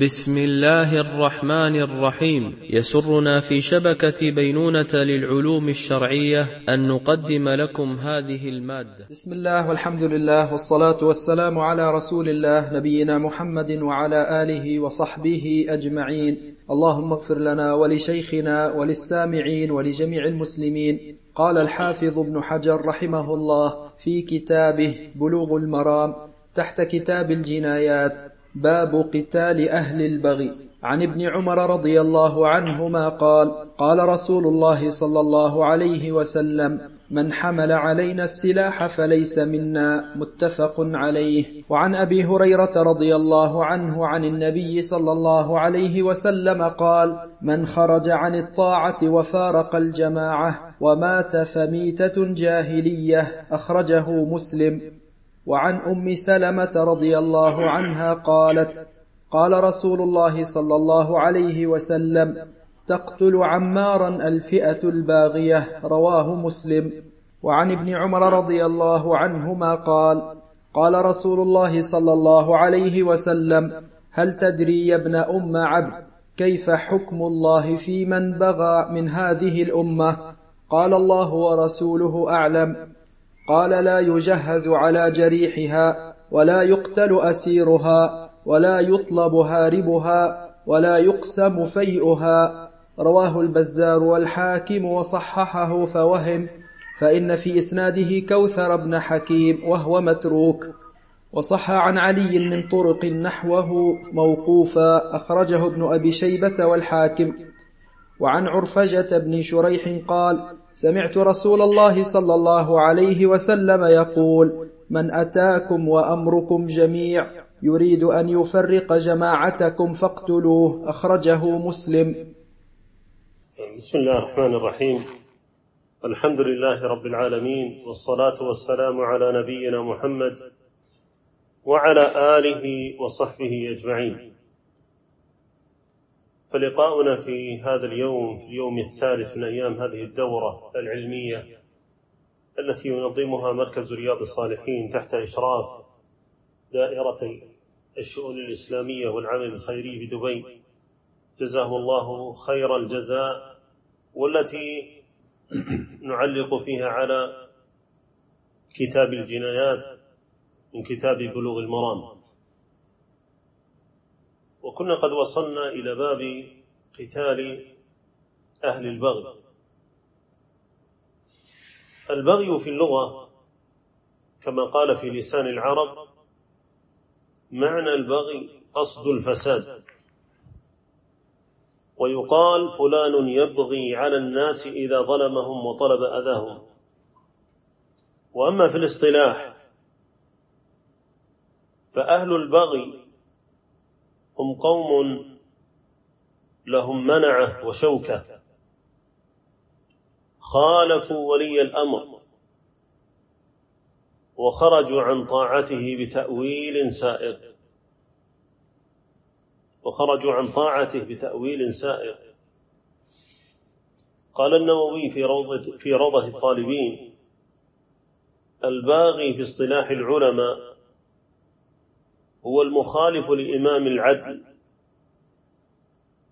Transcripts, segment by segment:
بسم الله الرحمن الرحيم. يسرنا في شبكة بينونة للعلوم الشرعية أن نقدم لكم هذه المادة. بسم الله والحمد لله والصلاة والسلام على رسول الله نبينا محمد وعلى آله وصحبه أجمعين. اللهم اغفر لنا ولشيخنا وللسامعين ولجميع المسلمين. قال الحافظ ابن حجر رحمه الله في كتابه بلوغ المرام تحت كتاب الجنايات. باب قتال أهل البغي. عن ابن عمر رضي الله عنهما قال قال رسول الله صلى الله عليه وسلم من حمل علينا السلاح فليس منا. متفق عليه. وعن أبي هريرة رضي الله عنه عن النبي صلى الله عليه وسلم قال من خرج عن الطاعة وفارق الجماعة ومات فميتة جاهلية أخرجه مسلم. وعن أم سلمة رضي الله عنها قالت قال رسول الله صلى الله عليه وسلم تقتل عمارا الفئة الباغية رواه مسلم. وعن ابن عمر رضي الله عنهما قال قال رسول الله صلى الله عليه وسلم هل تدري يا ابن أم عبد كيف حكم الله في من بغى من هذه الأمة؟ قال الله ورسوله أعلم. قال لا يجهز على جريحها ولا يقتل أسيرها ولا يطلب هاربها ولا يقسم فيئها. رواه البزار والحاكم وصححه فوهم فإن في إسناده كوثر بن حكيم وهو متروك. وصح عن علي من طرق نحوه موقوفا. أخرجه ابن أبي شيبة والحاكم. وعن عرفجة بن شريح قال سمعت رسول الله صلى الله عليه وسلم يقول من أتاكم وأمركم جميع يريد أن يفرق جماعتكم فاقتلوه. أخرجه مسلم. بسم الله الرحمن الرحيم. الحمد لله رب العالمين والصلاة والسلام على نبينا محمد وعلى آله وصحبه أجمعين. فلقاؤنا في هذا اليوم في اليوم الثالث من أيام هذه الدورة العلمية التي ينظمها مركز رياض الصالحين تحت إشراف دائرة الشؤون الإسلامية والعمل الخيري بدبي جزاه الله خير الجزاء والتي نعلق فيها على كتاب الجنايات من كتاب بلوغ المرام. وكنا قد وصلنا إلى باب قتال أهل البغي. البغي في اللغة كما قال في لسان العرب معنى البغي قصد الفساد. ويقال فلان يبغي على الناس إذا ظلمهم وطلب أذاهم. وأما في الاصطلاح فأهل البغي هم قوم لهم منعه وشوكة. خالفوا ولي الأمر وخرجوا عن طاعته بتأويل سائغ. وخرجوا عن طاعته بتأويل سائغ. قال النووي في روضة, في روضة الطالبين الباغي في اصطلاح العلماء هو المخالف لإمام العدل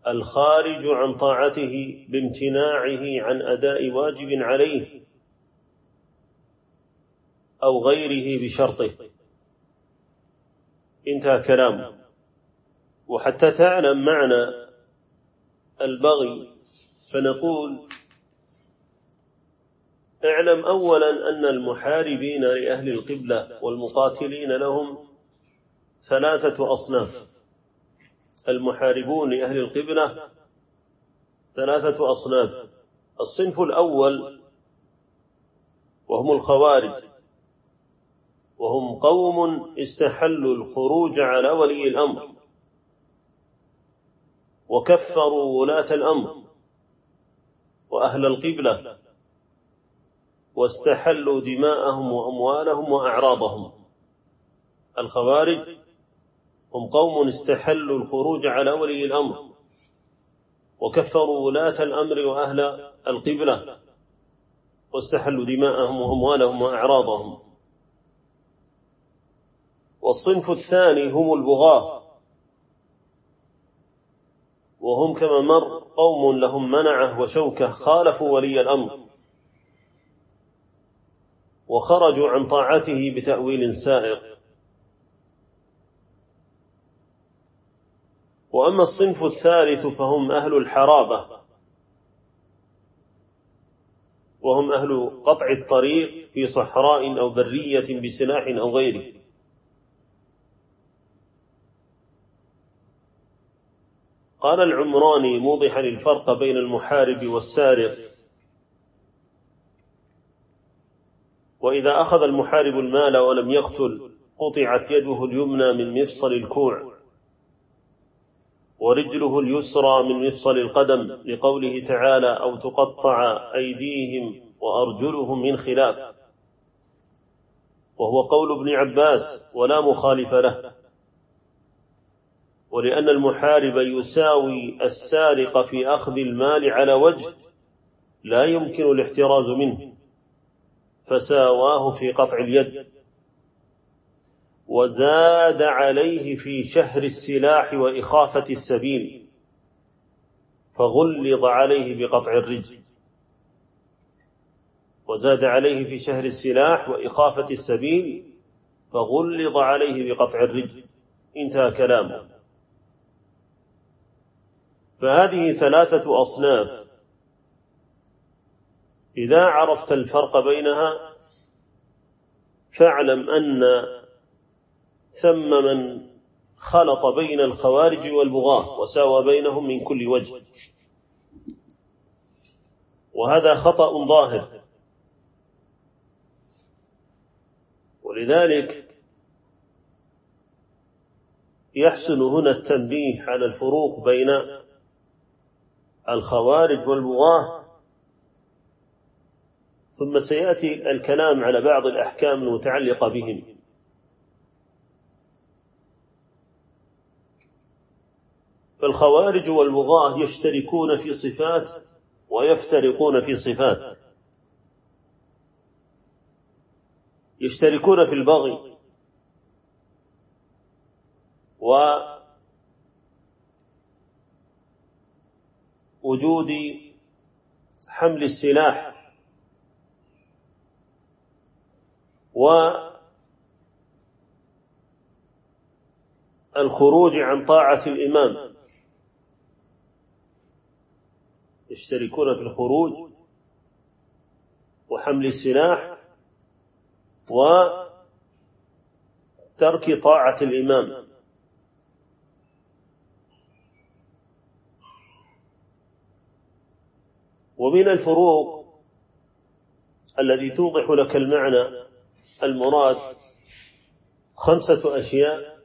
الخارج عن طاعته بامتناعه عن أداء واجب عليه أو غيره بشرطه. انتهى كلامه وحتى تعلم معنى البغي فنقول اعلم اولا أن المحاربين لأهل القبلة والمقاتلين لهم ثلاثة أصناف. المحاربون لأهل القبلة ثلاثة أصناف. الصنف الأول وهم الخوارج وهم قوم استحلوا الخروج على ولي الأمر وكفروا ولاة الأمر وأهل القبلة واستحلوا دماءهم وأموالهم وأعراضهم. الخوارج هم قوم استحلوا الخروج على ولي الأمر وكفروا ولاة الأمر وأهل القبلة واستحلوا دماءهم وأموالهم وأعراضهم. والصنف الثاني هم البغاة وهم كما مر قوم لهم منعة وشوكة خالفوا ولي الأمر وخرجوا عن طاعته بتأويل سائغ وأما الصنف الثالث فهم أهل الحرابة. وهم أهل قطع الطريق في صحراء أو برية بسلاح أو غيره. قال العمراني موضحا الفرق بين المحارب والسارق. وإذا أخذ المحارب المال ولم يقتل قطعت يده اليمنى من مفصل الكوع. ورجله اليسرى من مفصل القدم لقوله تعالى أو تقطع أيديهم وأرجلهم من خلاف. وهو قول ابن عباس ولا مخالف له. ولأن المحارب يساوي السارق في أخذ المال على وجه لا يمكن الاحتراز منه فساواه في قطع اليد. وزاد عليه في شهر السلاح وإخافة السبيل فغلظ عليه بقطع الرجل. وزاد عليه في شهر السلاح وإخافة السبيل فغلظ عليه بقطع الرجل. انتهى كلامه. فهذه ثلاثة أصناف. إذا عرفت الفرق بينها فاعلم أن ثم من خلط بين الخوارج والبغاة وساوى بينهم من كل وجه. وهذا خطأ ظاهر. ولذلك يحسن هنا التنبيه على الفروق بين الخوارج والبغاة. ثم سيأتي الكلام على بعض الأحكام المتعلقة بهم. فالخوارج والبغاة يشتركون في صفات ويفترقون في صفات. يشتركون في البغي ووجود حمل السلاح والخروج عن طاعة الإمام. يشتركون في الخروج وحمل السلاح وترك طاعة الإمام. ومن الفروق الذي توضح لك المعنى المراد خمسة أشياء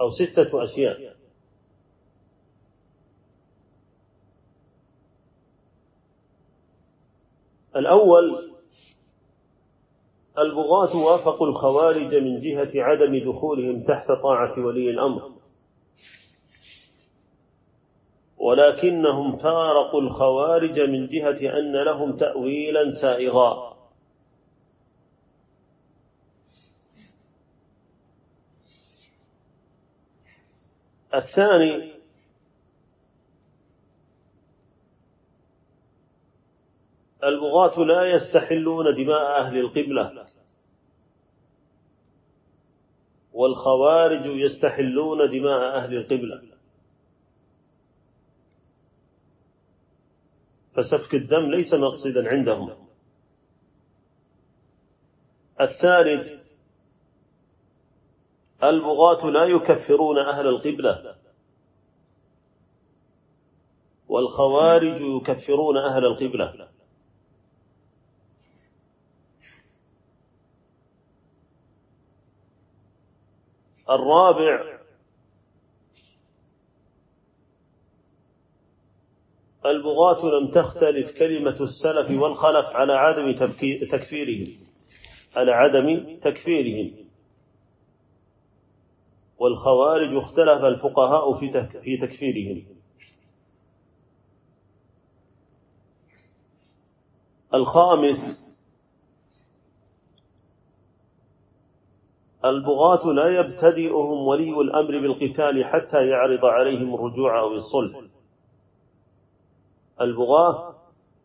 أو ستة أشياء. الأول البغاة وافقوا الخوارج من جهة عدم دخولهم تحت طاعة ولي الأمر. ولكنهم فارقوا الخوارج من جهة أن لهم تأويلا سائغا. الثاني البغاة لا يستحلون دماء أهل القبلة. والخوارج يستحلون دماء أهل القبلة. فسفك الدم ليس مقصدا عندهم. الثالث البغاة لا يكفرون أهل القبلة. والخوارج يكفرون أهل القبلة. الرابع. البغاة لم تختلف كلمة السلف والخلف على عدم تكفيرهم. على عدم تكفيرهم. والخوارج اختلف الفقهاء في في تكفيرهم. الخامس البغاة لا يبتدئهم ولي الأمر بالقتال حتى يعرض عليهم الرجوع أو الصلح. البغاة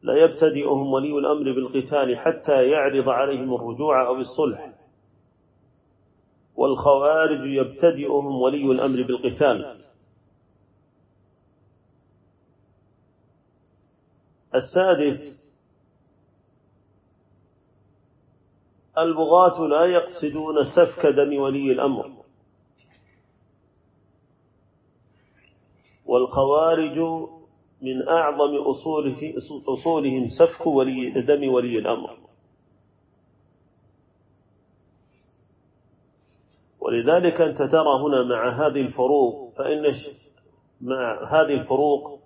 لا يبتدئهم ولي الأمر بالقتال حتى يعرض عليهم الرجوع أو الصلح. والخوارج يبتدئهم ولي الأمر بالقتال. السادس البغاة لا يقصدون سفك دم ولي الأمر. والخوارج من أعظم أصول في أصولهم سفك ولي دم ولي الأمر. ولذلك أنت ترى هنا مع هذه الفروق فإن مع هذه الفروق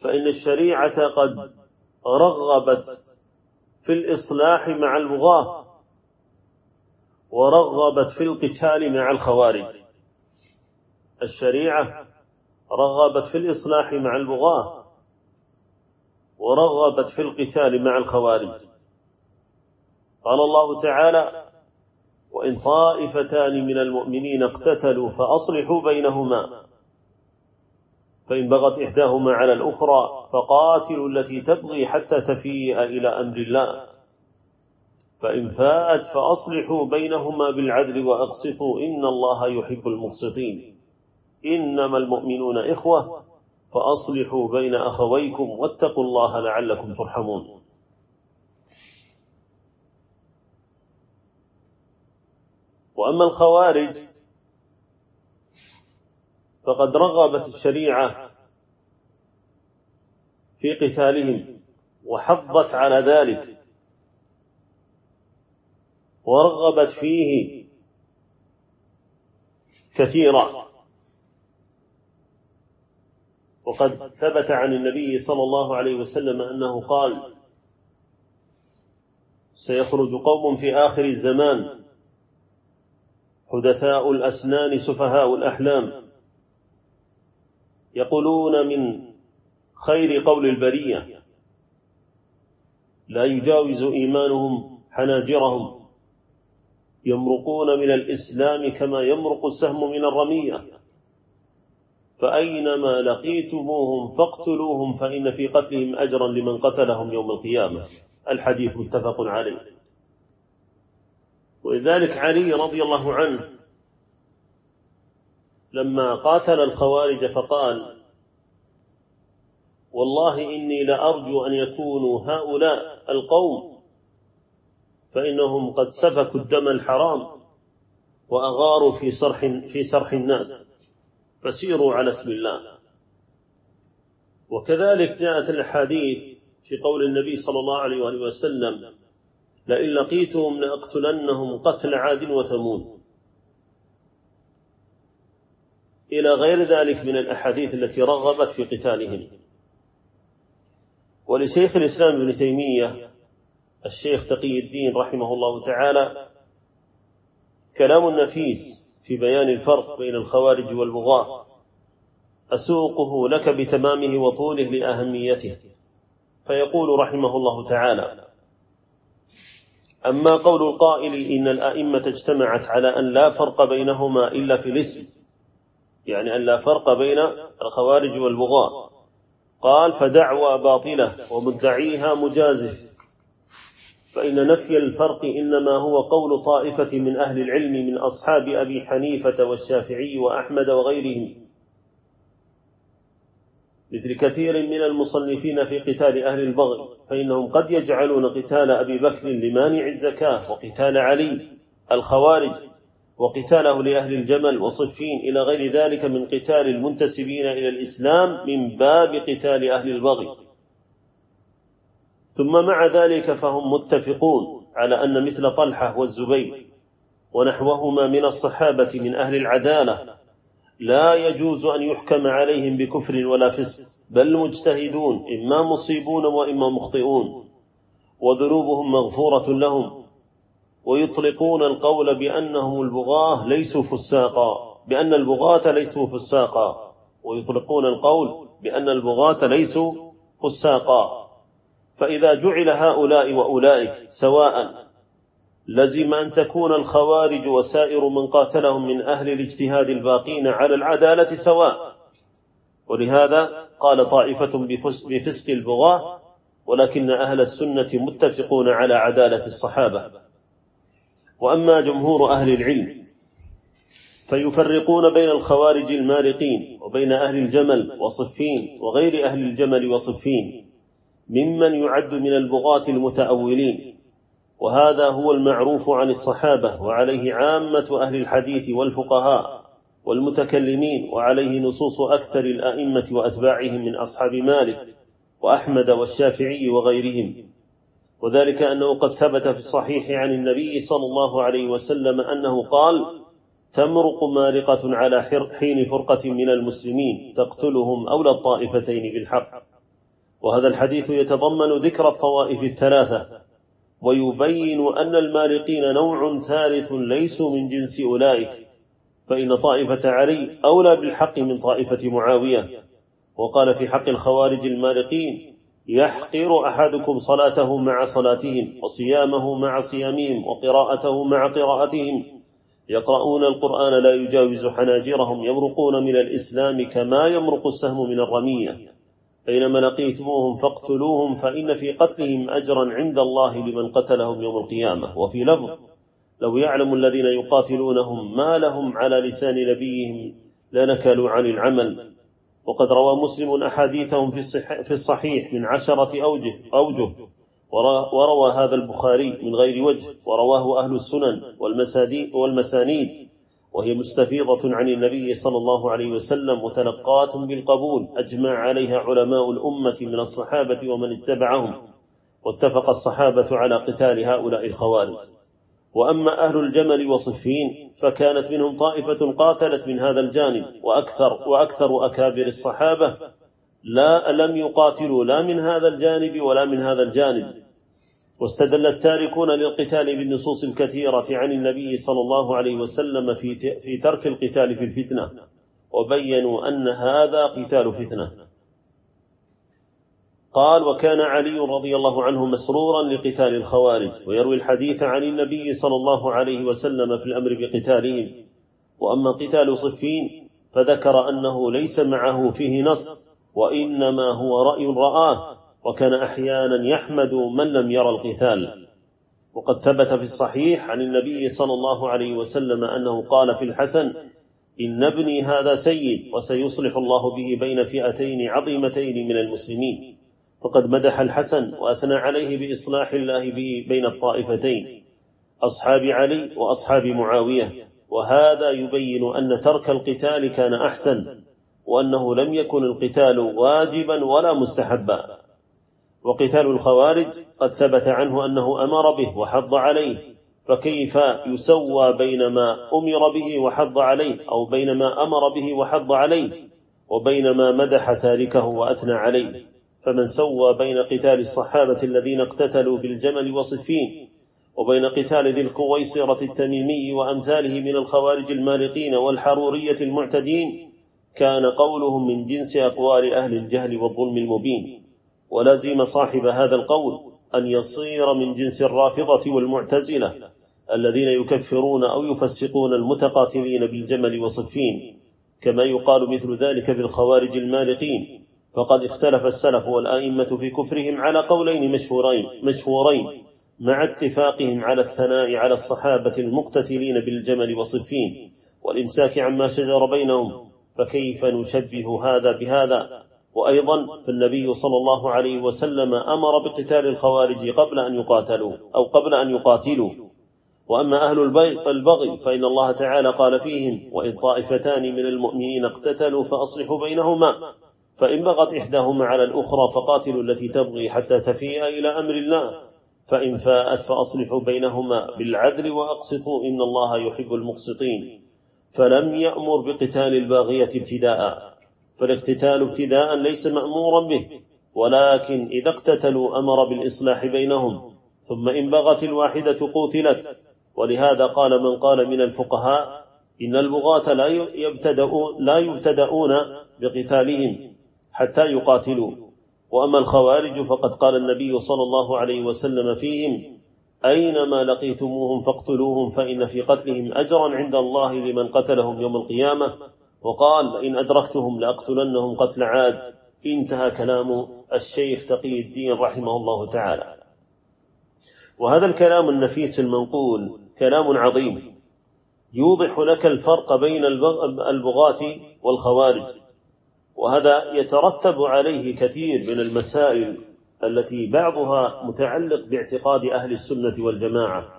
فإن الشريعة قد رغبت في الإصلاح مع البغاة. ورغبت في القتال مع الخوارج. الشريعة رغبت في الإصلاح مع البغاة ورغبت في القتال مع الخوارج. قال الله تعالى وإن طائفتان من المؤمنين اقتتلوا فأصلحوا بينهما فإن بغت إحداهما على الأخرى فقاتلوا التي تبغي حتى تفيء إلى أمر الله. فإن فاءت فأصلحوا بينهما بالعدل وأقسطوا. إن الله يحب المقسطين. إنما المؤمنون إخوة فأصلحوا بين أخويكم واتقوا الله لعلكم ترحمون. وأما الخوارج فقد رغبت الشريعة في قتالهم وحضت على ذلك. ورغبت فيه كثيرا. وقد ثبت عن النبي صلى الله عليه وسلم أنه قال سيخرج قوم في آخر الزمان حدثاء الأسنان سفهاء الأحلام يقولون من خير قول البرية لا يجاوز إيمانهم حناجرهم. يمرقون من الإسلام كما يمرق السهم من الرمية. فأينما لقيتموهم فاقتلوهم فإن في قتلهم أجرا لمن قتلهم يوم القيامة. الحديث متفق عليه. ولذلك علي رضي الله عنه لما قاتل الخوارج فقال والله إني لأرجو أن يكونوا هؤلاء القوم فإنهم قد سفكوا الدم الحرام وأغاروا في صرح في سرح الناس. فسيروا على اسم الله. وكذلك جاءت الأحاديث في قول النبي صلى الله عليه وآله وسلم لئن لقيتهم لأقتلنهم قتل عاد وثمود. إلى غير ذلك من الأحاديث التي رغبت في قتالهم. ولشيخ الإسلام ابن تيمية الشيخ تقي الدين رحمه الله تعالى كلام نفيس في بيان الفرق بين الخوارج والبغاة أسوقه لك بتمامه وطوله لأهميته فيقول رحمه الله تعالى أما قول القائل إن الأئمة اجتمعت على أن لا فرق بينهما إلا في الاسم يعني أن لا فرق بين الخوارج والبغاء قال فدعوى باطلة ومدعيها مجازف. فإن نفي الفرق إنما هو قول طائفة من أهل العلم من أصحاب أبي حنيفة والشافعي وأحمد وغيرهم. مثل كثير من المصنفين في قتال أهل البغي فإنهم قد يجعلون قتال أبي بكر لمانع الزكاة وقتال علي الخوارج وقتاله لأهل الجمل وصفين إلى غير ذلك من قتال المنتسبين إلى الإسلام من باب قتال أهل البغي ثم مع ذلك فهم متفقون على أن مثل طلحة والزبير ونحوهما من الصحابة من أهل العدالة لا يجوز أن يحكم عليهم بكفر ولا فسق بل مجتهدون إما مصيبون وإما مخطئون وذنوبهم مغفورة لهم ويطلقون القول بأنهم البغاة ليسوا فساقا بأن البغاة ليسوا فساقا ويطلقون القول بأن البغاة ليسوا فساقا. فإذا جعل هؤلاء وأولئك سواء لزم أن تكون الخوارج وسائر من قاتلهم من أهل الاجتهاد الباقين على العدالة سواء. ولهذا قال طائفة بفسق البغاة ولكن أهل السنة متفقون على عدالة الصحابة. وأما جمهور أهل العلم فيفرقون بين الخوارج المارقين وبين أهل الجمل وصفين وغير أهل الجمل وصفين. ممن يعد من البغاة المتأولين. وهذا هو المعروف عن الصحابة وعليه عامة أهل الحديث والفقهاء والمتكلمين وعليه نصوص أكثر الأئمة وأتباعهم من أصحاب مالك وأحمد والشافعي وغيرهم. وذلك أنه قد ثبت في الصحيح عن النبي صلى الله عليه وسلم أنه قال تمرق مارقة على حين فرقة من المسلمين تقتلهم أولى الطائفتين بالحق. وهذا الحديث يتضمن ذكر الطوائف الثلاثة ويبين أن المارقين نوع ثالث ليسوا من جنس أولئك فإن طائفة علي أولى بالحق من طائفة معاوية. وقال في حق الخوارج المارقين يحقر أحدكم صلاته مع صلاتهم وصيامه مع صيامهم وقراءته مع قراءتهم. يقرؤون القرآن لا يجاوز حناجرهم يمرقون من الإسلام كما يمرق السهم من الرمية. أينما لقيتموهم فاقتلوهم فإن في قتلهم أجرا عند الله لمن قتلهم يوم القيامة. وفي لفظ لو يعلم الذين يقاتلونهم ما لهم على لسان نبيهم لنكلوا عن العمل. وقد روى مسلم أحاديثهم في الصحيح من عشرة أوجه, أوجه. وروى هذا البخاري من غير وجه. ورواه أهل السنن والمسانيد. وهي مستفيضة عن النبي صلى الله عليه وسلم متلقاة بالقبول أجمع عليها علماء الأمة من الصحابة ومن اتبعهم واتفق الصحابة على قتال هؤلاء الخوارج. وأما أهل الجمل وصفين فكانت منهم طائفة قاتلت من هذا الجانب وأكثر وأكثر أكابر الصحابة لا لم يقاتلوا لا من هذا الجانب ولا من هذا الجانب. واستدل التاركون للقتال بالنصوص الكثيرة عن النبي صلى الله عليه وسلم في في ترك القتال في الفتنة وبينوا أن هذا قتال فتنة. قال وكان علي رضي الله عنه مسرورا لقتال الخوارج ويروي الحديث عن النبي صلى الله عليه وسلم في الأمر بقتالهم. وأما قتال صفين فذكر أنه ليس معه فيه نص وإنما هو رأي رآه. وكان أحيانا يحمد من لم يرى القتال. وقد ثبت في الصحيح عن النبي صلى الله عليه وسلم أنه قال في الحسن إن ابني هذا سيد وسيصلح الله به بين فئتين عظيمتين من المسلمين. فقد مدح الحسن وأثنى عليه بإصلاح الله به بين الطائفتين أصحاب علي وأصحاب معاوية. وهذا يبين أن ترك القتال كان أحسن وأنه لم يكن القتال واجبا ولا مستحبا. وقتال الخوارج قد ثبت عنه أنه أمر به وحض عليه فكيف يسوى بين ما أمر به وحض عليه أو بين ما أمر به وحض عليه وبين ما مدح تاركه وأثنى عليه؟ فمن سوى بين قتال الصحابة الذين اقتتلوا بالجمل وصفين وبين قتال ذي القويصرة التميمي وأمثاله من الخوارج المارقين والحرورية المعتدين كان قولهم من جنس أقوال أهل الجهل والظلم المبين. ولزم صاحب هذا القول أن يصير من جنس الرافضة والمعتزلة الذين يكفرون أو يفسقون المتقاتلين بالجمل وصفين كما يقال مثل ذلك بالخوارج المارقين فقد اختلف السلف والآئمة في كفرهم على قولين مشهورين مشهورين مع اتفاقهم على الثناء على الصحابة المقتتلين بالجمل وصفين والإمساك عما شجر بينهم. فكيف نشبه هذا بهذا؟ وأيضا فالنبي صلى الله عليه وسلم أمر بقتال الخوارج قبل أن يقاتلوا أو قبل أن يقاتلوا. وأما أهل البغي فإن الله تعالى قال فيهم وإن طائفتان من المؤمنين اقتتلوا فأصلحوا بينهما فإن بغت إحداهما على الأخرى فقاتلوا التي تبغي حتى تفيء إلى أمر الله فإن فاءت فأصلحوا بينهما بالعدل وأقسطوا إن الله يحب المقسطين. فلم يأمر بقتال الباغية ابتداء. فالاقتتال ابتداء ليس مأمورا به ولكن إذا اقتتلوا أمر بالإصلاح بينهم ثم إن بغت الواحدة قوتلت ولهذا قال من قال من الفقهاء إن البغاة لا يبتدؤون, لا يبتدؤون بقتالهم حتى يقاتلوا. وأما الخوارج فقد قال النبي صلى الله عليه وسلم فيهم أينما لقيتموهم فاقتلوهم فإن في قتلهم أجرا عند الله لمن قتلهم يوم القيامة. وقال إن أدركتهم لأقتلنهم قتل عاد. انتهى كلام الشيخ تقي الدين رحمه الله تعالى. وهذا الكلام النفيس المنقول كلام عظيم يوضح لك الفرق بين البغاة والخوارج. وهذا يترتب عليه كثير من المسائل التي بعضها متعلق باعتقاد أهل السنة والجماعة.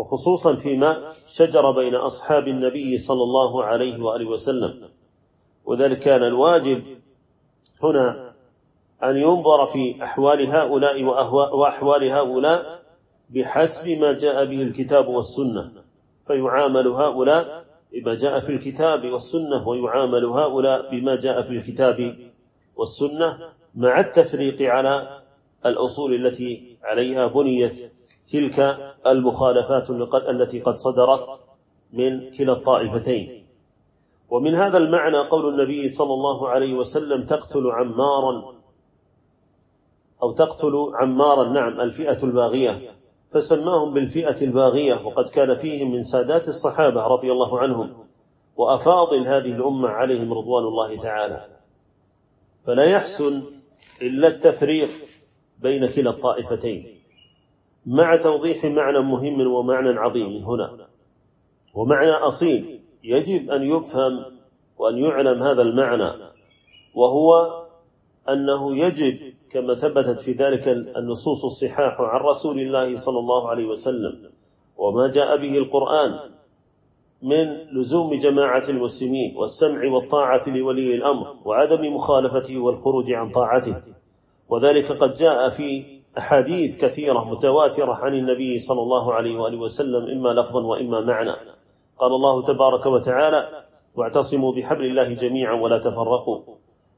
وخصوصا فيما شجر بين أصحاب النبي صلى الله عليه وآله وسلم. وذلك كان الواجب هنا أن ينظر في أحوال هؤلاء وأحوال هؤلاء بحسب ما جاء به الكتاب والسنة. فيعامل هؤلاء بما جاء في الكتاب والسنة ويعامل هؤلاء بما جاء في الكتاب والسنة مع التفريق على الأصول التي عليها بنيت تلك المخالفات التي قد صدرت من كلا الطائفتين. ومن هذا المعنى قول النبي صلى الله عليه وسلم تقتل عمارا أو تقتل عمارا نعم الفئة الباغية. فسماهم بالفئة الباغية وقد كان فيهم من سادات الصحابة رضي الله عنهم وأفاضل هذه الأمة عليهم رضوان الله تعالى. فلا يحسن إلا التفريق بين كلا الطائفتين. مع توضيح معنى مهم ومعنى عظيم هنا. ومعنى أصيل. يجب أن يفهم وأن يعلم هذا المعنى وهو أنه يجب كما ثبتت في ذلك النصوص الصحاح عن رسول الله صلى الله عليه وسلم وما جاء به القرآن من لزوم جماعة المسلمين والسمع والطاعة لولي الأمر وعدم مخالفته والخروج عن طاعته. وذلك قد جاء في أحاديث كثيرة متواترة عن النبي صلى الله عليه وآله وسلم إما لفظا وإما معنى. قال الله تبارك وتعالى واعتصموا بحبل الله جميعا ولا تفرقوا.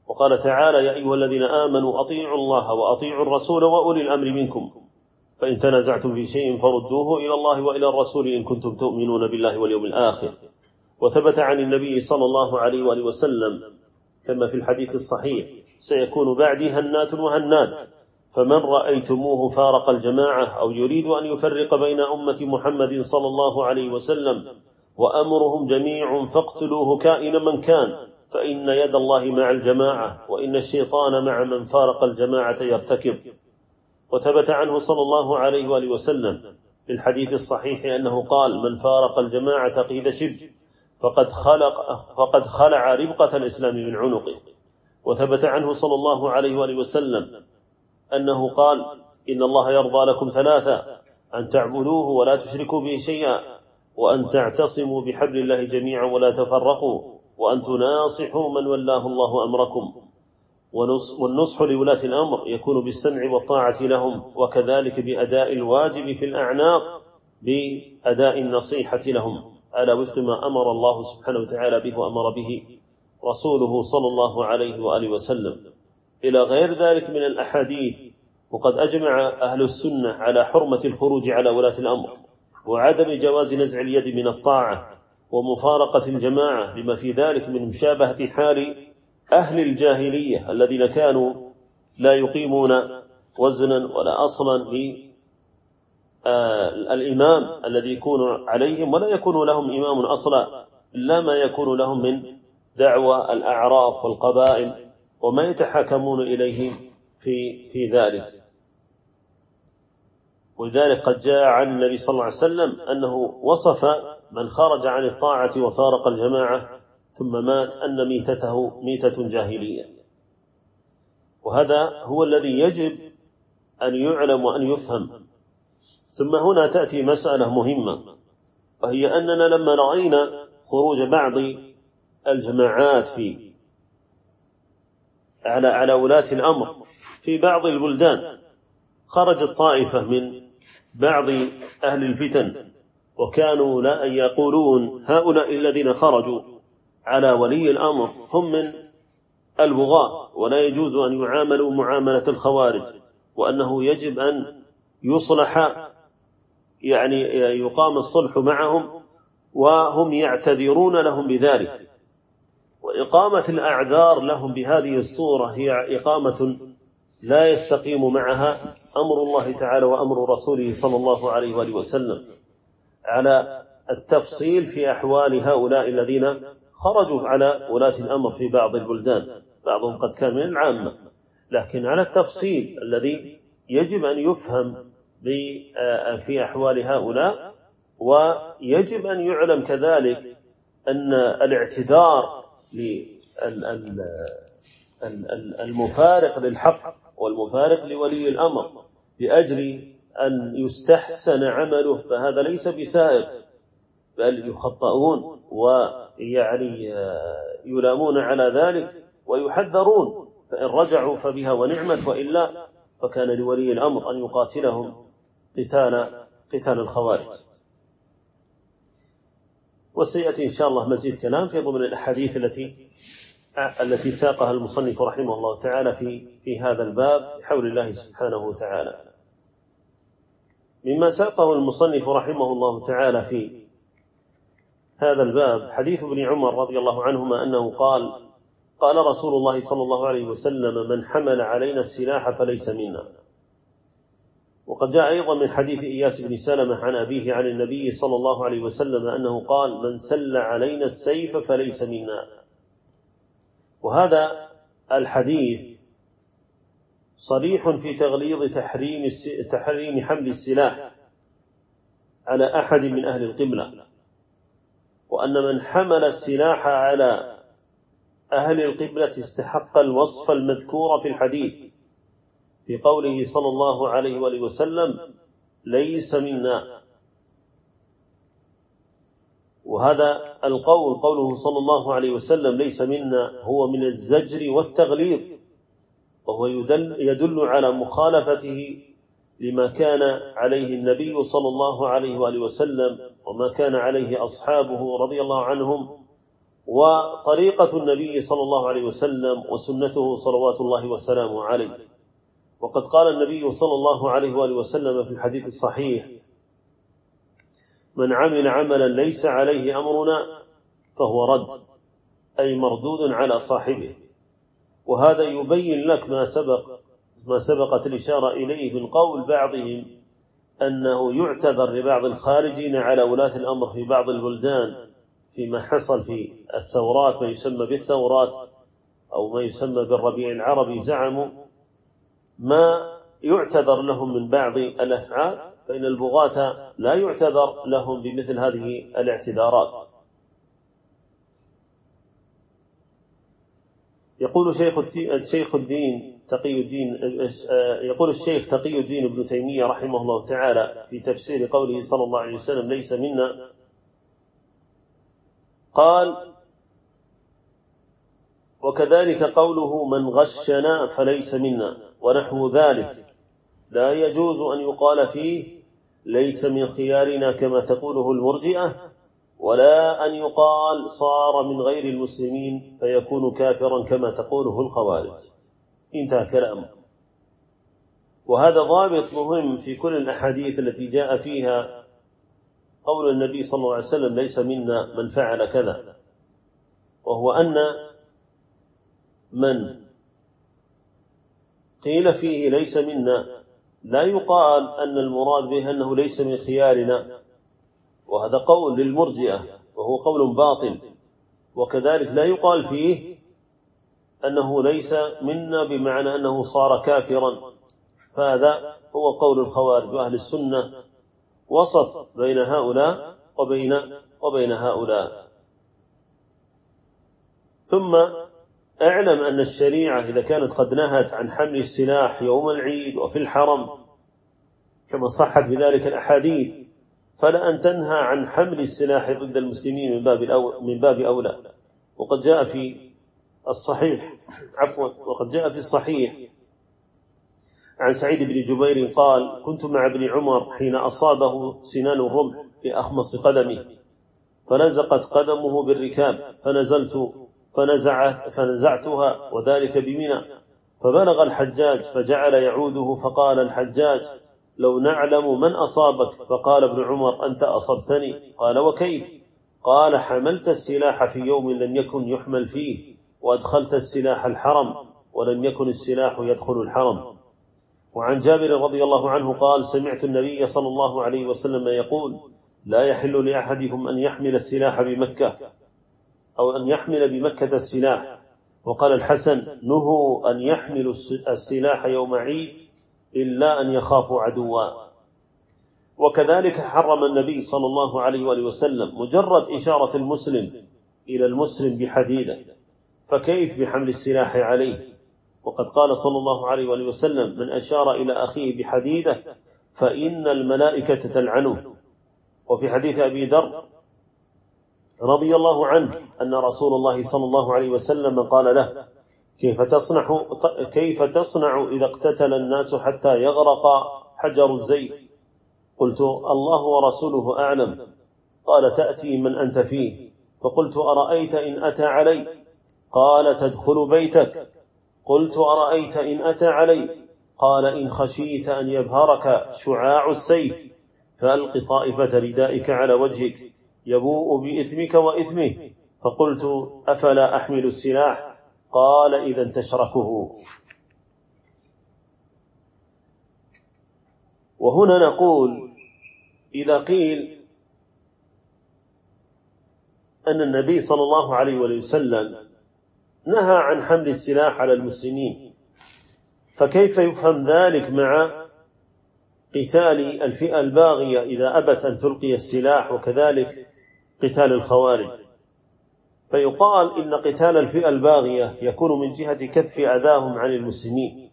وقال تعالى يا أيها الذين آمنوا أطيعوا الله وأطيعوا الرسول وأولي الأمر منكم. فإن تنازعتم في شيء فردوه إلى الله وإلى الرسول إن كنتم تؤمنون بالله واليوم الآخر. وثبت عن النبي صلى الله عليه وآله وسلم كما في الحديث الصحيح سيكون بعدي هنات وهنات فمن رأيتموه فارق الجماعة أو يريد أن يفرق بين أمة محمد صلى الله عليه وسلم وأمرهم جميع فاقتلوه كائن من كان فإن يد الله مع الجماعة وإن الشيطان مع من فارق الجماعة يرتكب. وثبت عنه صلى الله عليه وآله وسلم في الحديث الصحيح أنه قال من فارق الجماعة قيد شب فقد خلق فقد خلع ربقة الإسلام من عنقه. وثبت عنه صلى الله عليه وآله وسلم أنه قال إن الله يرضى لكم ثلاثة أن تعبدوه ولا تشركوا به شيئا وأن تعتصموا بحبل الله جميعا ولا تفرقوا وأن تناصحوا من ولاه الله أمركم. والنصح لولاة الأمر يكون بالسمع والطاعة لهم وكذلك بأداء الواجب في الأعناق بأداء النصيحة لهم. على وفق ما أمر الله سبحانه وتعالى به وأمر به رسوله صلى الله عليه وآله وسلم. إلى غير ذلك من الأحاديث. وقد أجمع أهل السنة على حرمة الخروج على ولاة الأمر وعدم جواز نزع اليد من الطاعة ومفارقة الجماعة لما في ذلك من مشابهة حال أهل الجاهلية الذين كانوا لا يقيمون وزنا ولا أصلا للإمام الذي يكون عليهم ولا يكون لهم إمام أصلا إلا ما يكون لهم من دعوى الأعراف والقبائل. وما يتحاكمون إليه في في ذلك. ولذلك قد جاء عن النبي صلى الله عليه وسلم أنه وصف من خرج عن الطاعة وفارق الجماعة ثم مات أن ميتته ميتة جاهلية. وهذا هو الذي يجب أن يعلم وأن يفهم. ثم هنا تأتي مسألة مهمة وهي أننا لما رأينا خروج بعض الجماعات في على على ولاة الأمر. في بعض البلدان خرجت طائفة من بعض أهل الفتن وكانوا لا يقولون هؤلاء الذين خرجوا على ولي الأمر هم من البغاة ولا يجوز أن يعاملوا معاملة الخوارج وأنه يجب أن يصلح يعني يقام الصلح معهم وهم يعتذرون لهم بذلك. وإقامة الأعذار لهم بهذه الصورة هي إقامة لا يستقيم معها أمر الله تعالى وأمر رسوله صلى الله عليه وآله وسلم على التفصيل في أحوال هؤلاء الذين خرجوا على ولاة الأمر في بعض البلدان. بعضهم قد كان من العامة. لكن على التفصيل الذي يجب أن يفهم في أحوال هؤلاء ويجب أن يعلم كذلك أن الاعتذار المفارق للحق والمفارق لولي الأمر لأجل أن يستحسن عمله فهذا ليس بسائق بل يخطئون ويعني يلامون على ذلك ويحذرون فإن رجعوا فبها ونعمت وإلا فكان لولي الأمر أن يقاتلهم قتال قتال الخوارج. وسيأتي إن شاء الله مزيد كلام في ضمن الأحاديث التي التي ساقها المصنف رحمه الله تعالى في في هذا الباب بحول الله سبحانه وتعالى. مما ساقه المصنف رحمه الله تعالى في هذا الباب حديث ابن عمر رضي الله عنهما أنه قال قال رسول الله صلى الله عليه وسلم من حمل علينا السلاح فليس منا. وقد جاء أيضا من حديث إياس بن سلمة عن أبيه عن النبي صلى الله عليه وسلم أنه قال من سل علينا السيف فليس منا. وهذا الحديث صريح في تغليظ تحريم تحريم حمل السلاح على أحد من أهل القبلة وأن من حمل السلاح على أهل القبلة استحق الوصف المذكور في الحديث. في قوله صلى الله عليه وآله وسلم ليس منا. وهذا القول قوله صلى الله عليه وسلم ليس منا هو من الزجر والتغليظ وهو يدل, يدل على مخالفته لما كان عليه النبي صلى الله عليه وآله وسلم وما كان عليه أصحابه رضي الله عنهم وطريقة النبي صلى الله عليه وسلم وسنته صلوات الله وسلامه عليه. وقد قال النبي صلى الله عليه وآله وسلم في الحديث الصحيح من عمل عملا ليس عليه أمرنا فهو رد أي مردود على صاحبه. وهذا يبين لك ما سبق ما سبقت الإشارة إليه من قول بعضهم أنه يعتذر لبعض الخارجين على ولاة الأمر في بعض البلدان فيما حصل في الثورات ما يسمى بالثورات أو ما يسمى بالربيع العربي زعموا ما يعتذر لهم من بعض الأفعال فإن البغاة لا يعتذر لهم بمثل هذه الاعتذارات. يقول شيخ شيخ الدين تقي الدين يقول الشيخ تقي الدين ابن تيمية رحمه الله تعالى في تفسير قوله صلى الله عليه وسلم ليس منا. قال وكذلك قوله من غشنا فليس منا ونحو ذلك. لا يجوز أن يقال فيه ليس من خيارنا كما تقوله المرجئة ولا أن يقال صار من غير المسلمين فيكون كافرا كما تقوله الخوارج. انتهى كلامه وهذا ضابط مهم في كل الأحاديث التي جاء فيها قول النبي صلى الله عليه وسلم ليس منا من فعل كذا وهو أن من؟ قيل فيه ليس منا. لا يقال أن المراد به أنه ليس من خيارنا. وهذا قول للمرجئة وهو قول باطل. وكذلك لا يقال فيه أنه ليس منا بمعنى أنه صار كافرا. فهذا هو قول الخوارج وأهل السنة. وسط بين هؤلاء وبين وبين هؤلاء. ثم أعلم أن الشريعة إذا كانت قد نهت عن حمل السلاح يوم العيد وفي الحرم كما صحت بذلك الأحاديث فلا أن تنهى عن حمل السلاح ضد المسلمين من باب من باب أولى. وقد جاء في الصحيح عفوا وقد جاء في الصحيح عن سعيد بن جبير قال كنت مع ابن عمر حين أصابه سنان الرمح في أخمص قدمه فلزقت قدمه بالركاب فنزلت فنزع فنزعتها وذلك بمنى. فبلغ الحجاج فجعل يعوده فقال الحجاج لو نعلم من أصابك؟ فقال ابن عمر أنت أصبتني. قال وكيف؟ قال حملت السلاح في يوم لم يكن يحمل فيه وأدخلت السلاح الحرم ولم يكن السلاح يدخل الحرم. وعن جابر رضي الله عنه قال سمعت النبي صلى الله عليه وسلم يقول لا يحل لأحدكم أن يحمل السلاح بمكة أو أن يحمل بمكة السلاح. وقال الحسن نهوا أن يحملوا السلاح يوم عيد إلا أن يخافوا عدوا. وكذلك حرم النبي صلى الله عليه وآله وسلم مجرد إشارة المسلم إلى المسلم بحديدة. فكيف بحمل السلاح عليه؟ وقد قال صلى الله عليه وآله وسلم من أشار إلى أخيه بحديدة فإن الملائكة تلعنه. وفي حديث أبي ذر رضي الله عنه أن رسول الله صلى الله عليه وسلم قال له كيف تصنع كيف تصنع إذا اقتتل الناس حتى يغرق حجر الزيت؟ قلت الله ورسوله أعلم. قال تأتي من أنت فيه. فقلت أرأيت إن أتى علي؟ قال تدخل بيتك. قلت أرأيت إن أتى علي؟ قال إن خشيت أن يبهرك شعاع السيف فألق طائفة ردائك على وجهك. يبوء بإثمك وإثمه. فقلت أفلا أحمل السلاح؟ قال إذا تشركه وهنا نقول إذا قيل أن النبي صلى الله عليه وسلم نهى عن حمل السلاح على المسلمين فكيف يفهم ذلك مع قتال الفئة الباغية إذا أبت أن تلقي السلاح وكذلك قتال الخوارج. فيقال إن قتال الفئة الباغية يكون من جهة كف أذاهم عن المسلمين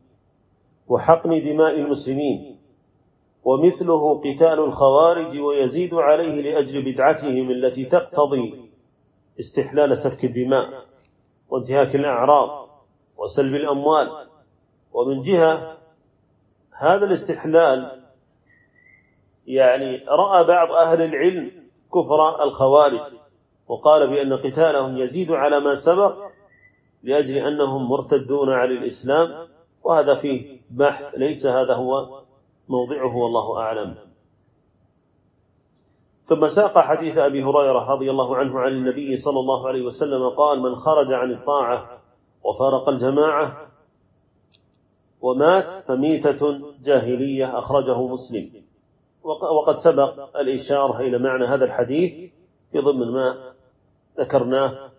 وحقن دماء المسلمين ومثله قتال الخوارج ويزيد عليه لأجل بدعتهم التي تقتضي استحلال سفك الدماء وانتهاك الأعراض وسلب الأموال. ومن جهة هذا الاستحلال يعني رأى بعض أهل العلم كفر الخوارج. وقال بأن قتالهم يزيد على ما سبق لأجل أنهم مرتدون عن الإسلام. وهذا فيه بحث ليس هذا هو موضعه والله أعلم. ثم ساق حديث أبي هريرة رضي الله عنه عن النبي صلى الله عليه وسلم قال من خرج عن الطاعة وفارق الجماعة ومات فميتة جاهلية أخرجه مسلم. وقد سبق الإشارة إلى معنى هذا الحديث في ضمن ما ذكرناه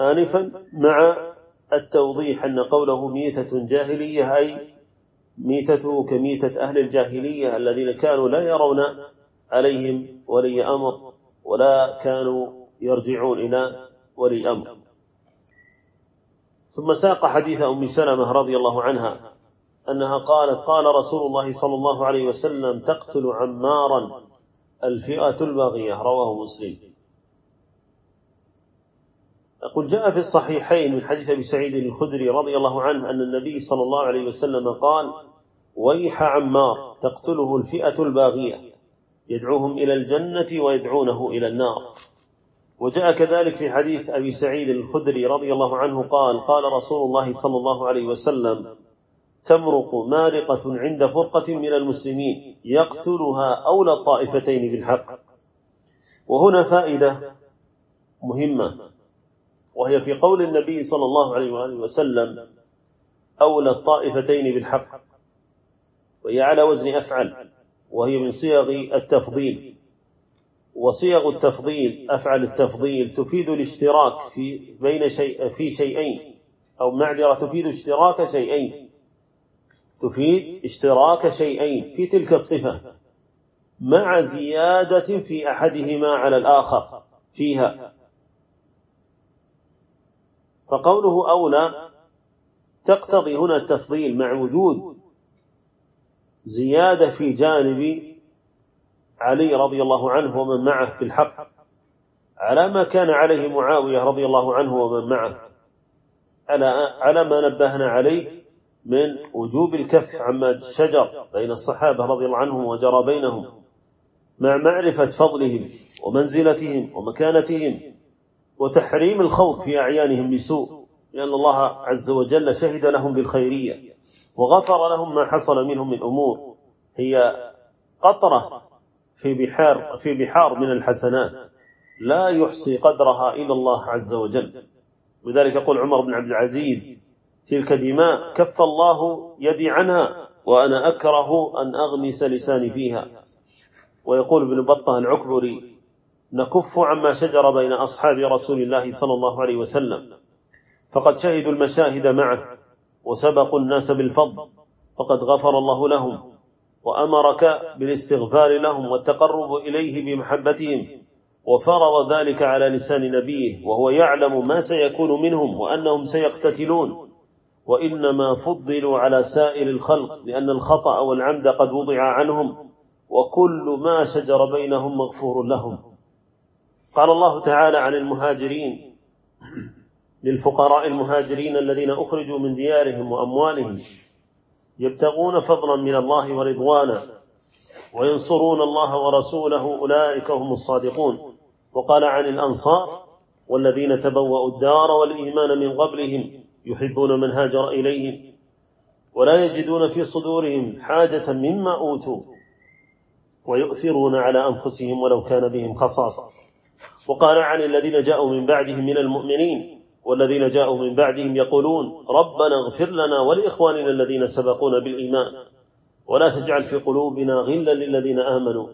آنفا مع التوضيح أن قوله ميتة جاهلية أي ميتته كميتة أهل الجاهلية الذين كانوا لا يرون عليهم ولي أمر ولا كانوا يرجعون إلى ولي أمر. ثم ساق حديث أم سلمة رضي الله عنها أنها قالت قال رسول الله صلى الله عليه وسلم تقتل عمارا الفئة الباغية. رواه مسلم. يقول جاء في الصحيحين من حديث أبي سعيد الخدري رضي الله عنه أن النبي صلى الله عليه وسلم قال ويح عمار تقتله الفئة الباغية. يدعوهم إلى الجنة ويدعونه إلى النار. وجاء كذلك في حديث أبي سعيد الخدري رضي الله عنه قال قال رسول الله صلى الله عليه وسلم تمرق مارقة عند فرقة من المسلمين يقتلها أولى الطائفتين بالحق. وهنا فائدة مهمة وهي في قول النبي صلى الله عليه وآله وسلم أولى الطائفتين بالحق وهي على وزن أفعل وهي من صيغ التفضيل. وصيغ التفضيل أفعل التفضيل تفيد الاشتراك في بين شيء في شيئين أو معذرة تفيد اشتراك شيئين. تفيد اشتراك شيئين في تلك الصفة مع زيادة في أحدهما على الآخر فيها. فقوله أولى تقتضي هنا التفضيل مع وجود زيادة في جانب علي رضي الله عنه ومن معه في الحق على ما كان عليه معاوية رضي الله عنه ومن معه على على ما نبهنا عليه من وجوب الكف عما شجر بين الصحابة رضي الله عنهم وجرى بينهم مع معرفة فضلهم ومنزلتهم ومكانتهم وتحريم الخوض في أعيانهم بسوء لأن الله عز وجل شهد لهم بالخيرية وغفر لهم ما حصل منهم من أمور. هي قطرة في بحار في بحار من الحسنات. لا يحصي قدرها إلا الله عز وجل. لذلك يقول عمر بن عبد العزيز تلك دماء كف الله يدي عنها وأنا أكره أن أغمس لساني فيها. ويقول ابن بطة العكبري نكف عما شجر بين أصحاب رسول الله صلى الله عليه وسلم. فقد شهدوا المشاهد معه وسبقوا الناس بالفضل فقد غفر الله لهم وأمرك بالاستغفار لهم والتقرب إليه بمحبتهم وفرض ذلك على لسان نبيه وهو يعلم ما سيكون منهم وأنهم سيقتتلون. وإنما فضلوا على سائر الخلق لأن الخطأ والعمد قد وضع عنهم وكل ما شجر بينهم مغفور لهم. قال الله تعالى عن المهاجرين للفقراء المهاجرين الذين أخرجوا من ديارهم وأموالهم يبتغون فضلا من الله ورضوانا وينصرون الله ورسوله أولئك هم الصادقون. وقال عن الأنصار والذين تبوأوا الدار والإيمان من قبلهم يحبون من هاجر إليهم ولا يجدون في صدورهم حاجة مما أوتوا ويؤثرون على أنفسهم ولو كان بهم خصاصة. وقال عن الذين جاءوا من بعدهم من المؤمنين والذين جاءوا من بعدهم يقولون ربنا اغفر لنا ولإخواننا الذين سبقونا بالإيمان ولا تجعل في قلوبنا غلا للذين آمنوا.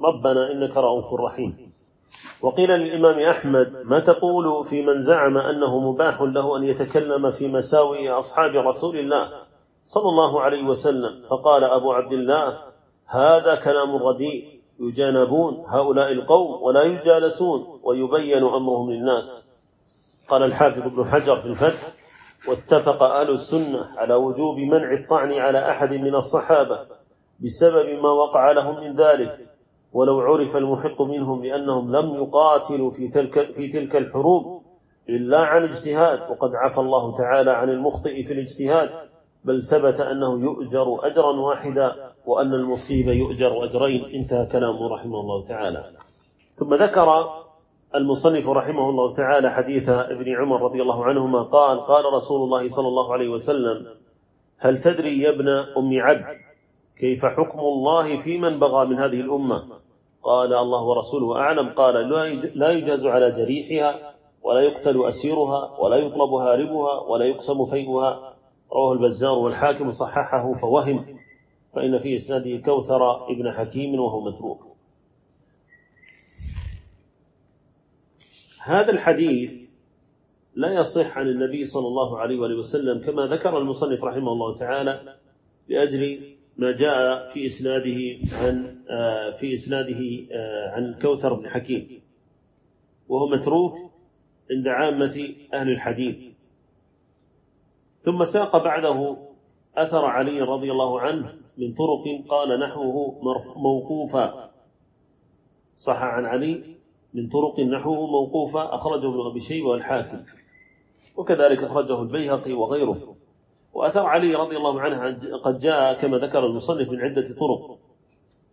ربنا إنك رؤوف رحيم. وقيل للإمام أحمد ما تقول في من زعم أنه مباح له أن يتكلم في مساوئ أصحاب رسول الله صلى الله عليه وسلم؟ فقال أبو عبد الله هذا كلام رديء يجانبون هؤلاء القوم ولا يجالسون ويبين أمرهم للناس. قال الحافظ ابن حجر في الفتح واتفق أهل السنة على وجوب منع الطعن على أحد من الصحابة بسبب ما وقع لهم من ذلك ولو عرف المحق منهم لأنهم لم يقاتلوا في تلك, في تلك الحروب إلا عن اجتهاد وقد عفى الله تعالى عن المخطئ في الاجتهاد بل ثبت أنه يؤجر أجرا واحدا وأن المصيب يؤجر أجرين. انتهى كلامه رحمه الله تعالى. ثم ذكر المصنف رحمه الله تعالى حديث ابن عمر رضي الله عنهما قال قال رسول الله صلى الله عليه وسلم هل تدري يا ابن أم عبد كيف حكم الله في من بغى من هذه الأمة؟ قال الله ورسوله أعلم. قال لا يجاز على جريحها ولا يقتل أسيرها ولا يطلب هاربها ولا يقسم فيئها رواه البزار والحاكم صححه فوهم. فإن في إسناده كوثر ابن حكيم وهو متروك. هذا الحديث لا يصح عن النبي صلى الله عليه وآله وسلم كما ذكر المصنف رحمه الله تعالى لأجل ما جاء في إسناده عن آه، في إسناده آه، عن كوثر بن حكيم وهو متروك عند عامة أهل الحديث. ثم ساق بعده أثر علي رضي الله عنه من طرق قال نحوه موقوفا. صح عن علي من طرق نحوه موقوفا أخرجه ابن أبي شيبة والحاكم وكذلك أخرجه البيهقي وغيره. وأثر علي رضي الله عنه قد جاء كما ذكر المصنف من عدة طرق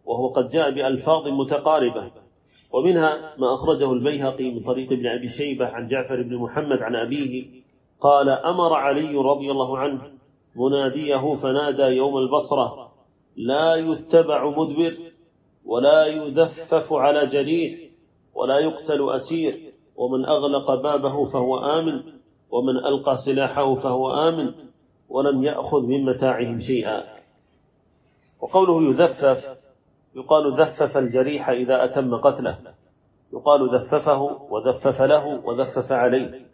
وهو قد جاء بألفاظ متقاربة ومنها ما أخرجه البيهقي من طريق ابن أبي شيبة عن جعفر بن محمد عن أبيه قال أمر علي رضي الله عنه مناديه فنادى يوم البصرة لا يتبع مدبر ولا يذفف على جريح ولا يقتل أسير ومن أغلق بابه فهو آمن ومن ألقى سلاحه فهو آمن ولم يأخذ من متاعهم شيئا. وقوله يذفف يقال ذفف الجريح إذا أتم قتله. يقال ذففه وذفف له وذفف عليه.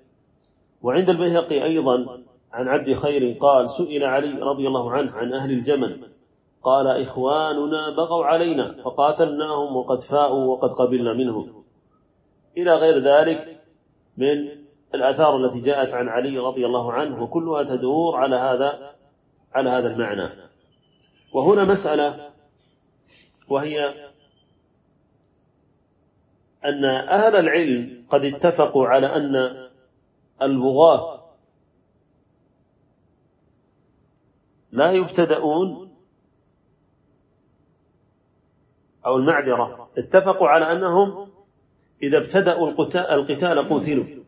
وعند البيهقي أيضا عن عبد خير قال سئل علي رضي الله عنه عن أهل الجمل. قال إخواننا بغوا علينا فقاتلناهم وقد فاءوا وقد قبلنا منهم. إلى غير ذلك من الآثار التي جاءت عن علي رضي الله عنه وكلها تدور على هذا على هذا المعنى. وهنا مسألة وهي أن أهل العلم قد اتفقوا على أن البغاة لا يبتدؤون أو المعذرة اتفقوا على أنهم إذا ابتدأوا القتال قتلوا.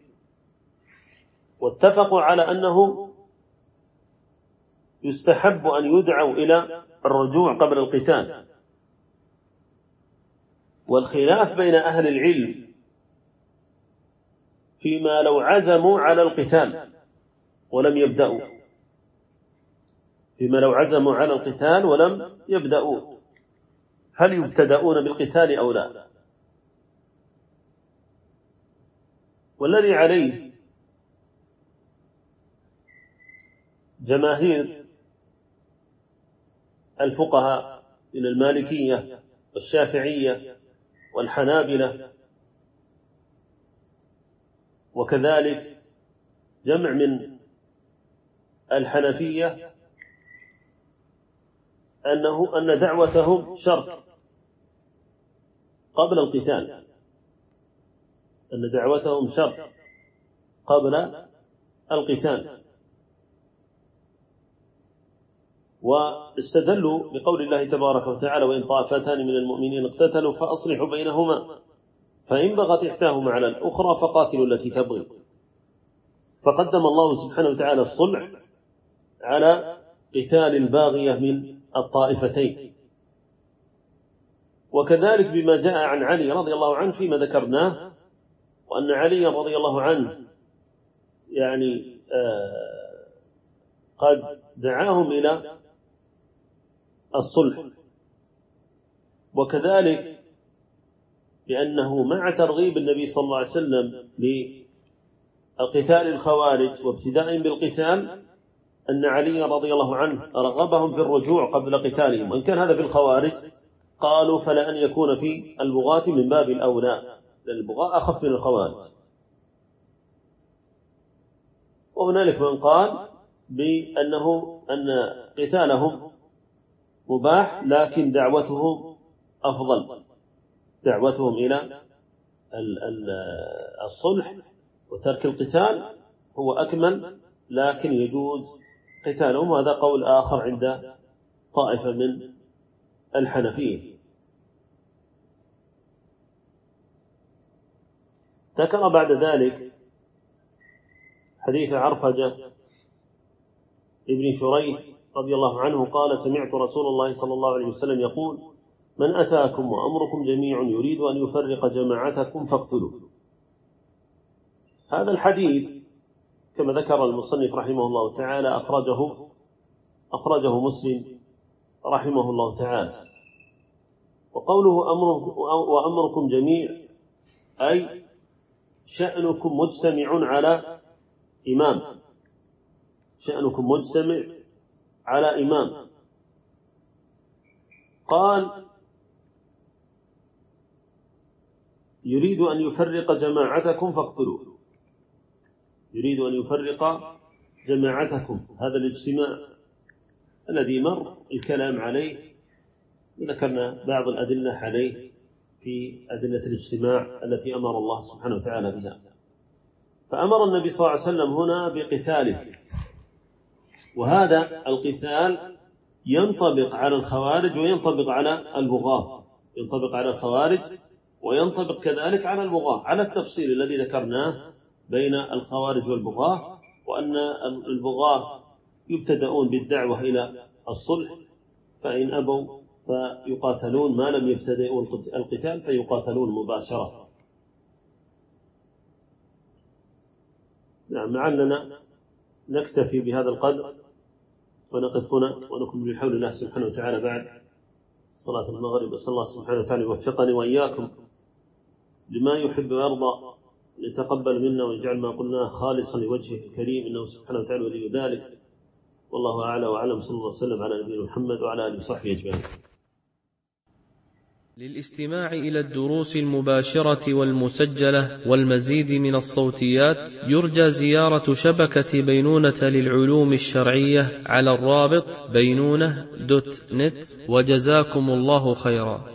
واتفقوا على أنه يستحب أن يدعوا إلى الرجوع قبل القتال. والخلاف بين أهل العلم فيما لو عزموا على القتال ولم يبدأوا. فيما لو عزموا على القتال ولم يبدأوا. هل يبتدأون بالقتال أو لا؟ والذي عليه جماهير الفقهاء من المالكية والشافعية والحنابلة وكذلك جمع من الحنفية أنه أن دعوتهم شرط قبل القتال. أن دعوتهم شرط قبل القتال. واستدلوا بقول الله تبارك وتعالى وإن طائفتان من المؤمنين اقتتلوا فأصلحوا بينهما. فإن بغت إحداهما على الأخرى فقاتلوا التي تبغي. فقدم الله سبحانه وتعالى الصلح على قتال الباغية من الطائفتين. وكذلك بما جاء عن علي رضي الله عنه فيما ذكرناه وأن علي رضي الله عنه يعني آه قد دعاهم إلى الصلح. وكذلك لأنه مع ترغيب النبي صلى الله عليه وسلم لقتال الخوارج وابتداء بالقتال أن علي رضي الله عنه رغبهم في الرجوع قبل قتالهم. وإن كان هذا في الخوارج قالوا فلا أن يكون في البغاة من باب الأولى لأن البغاة أخف من الخوارج. وهنالك من قال بأنه أن قتالهم مباح لكن دعوتهم أفضل. دعوتهم إلى الصلح وترك القتال هو أكمل لكن يجوز قتالهم. وهذا قول آخر عند طائفة من الحنفية ذكر بعد ذلك حديث عرفجة ابن شريح رضي الله عنه قال سمعت رسول الله صلى الله عليه وسلم يقول من أتاكم وأمركم جميع يريد أن يفرق جماعتكم فاقتلوه. هذا الحديث كما ذكر المصنف رحمه الله تعالى أخرجه أخرجه مسلم رحمه الله تعالى. وقوله وأمركم جميع أي شأنكم مجتمع على إمام. شأنكم مجتمع على إمام. قال يريد أن يفرق جماعتكم فاقتلوه. يريد أن يفرق جماعتكم. هذا الاجتماع الذي مر الكلام عليه ذكرنا بعض الأدلة عليه في أدلة الاجتماع التي أمر الله سبحانه وتعالى بها. فأمر النبي صلى الله عليه وسلم هنا بقتاله. وهذا القتال ينطبق على الخوارج وينطبق على البغاة. ينطبق على الخوارج وينطبق كذلك على البغاة على التفصيل الذي ذكرناه بين الخوارج والبغاة وأن البغاة يبتدؤون بالدعوة إلى الصلح فإن أبوا فيقاتلون ما لم يبتدئوا القتال فيقاتلون مباشرة. نعم لعلنا نكتفي بهذا القدر. ونقف هنا ونكمل بحول الله سبحانه وتعالى بعد. صلاة المغرب. أسأل الله سبحانه وتعالى يوفقني وإياكم لما يحب ويرضى يتقبل منا ويجعل ما قلناه خالصا لوجهه الكريم إنه سبحانه وتعالى ولي ذلك. والله أعلى وأعلم. صلى الله وسلم على نبينا محمد وعلى آله وصحبه أجمعين. للاستماع إلى الدروس المباشرة والمسجلة والمزيد من الصوتيات يرجى زيارة شبكة بينونة للعلوم الشرعية على الرابط بينونة دوت نت وجزاكم الله خيرا.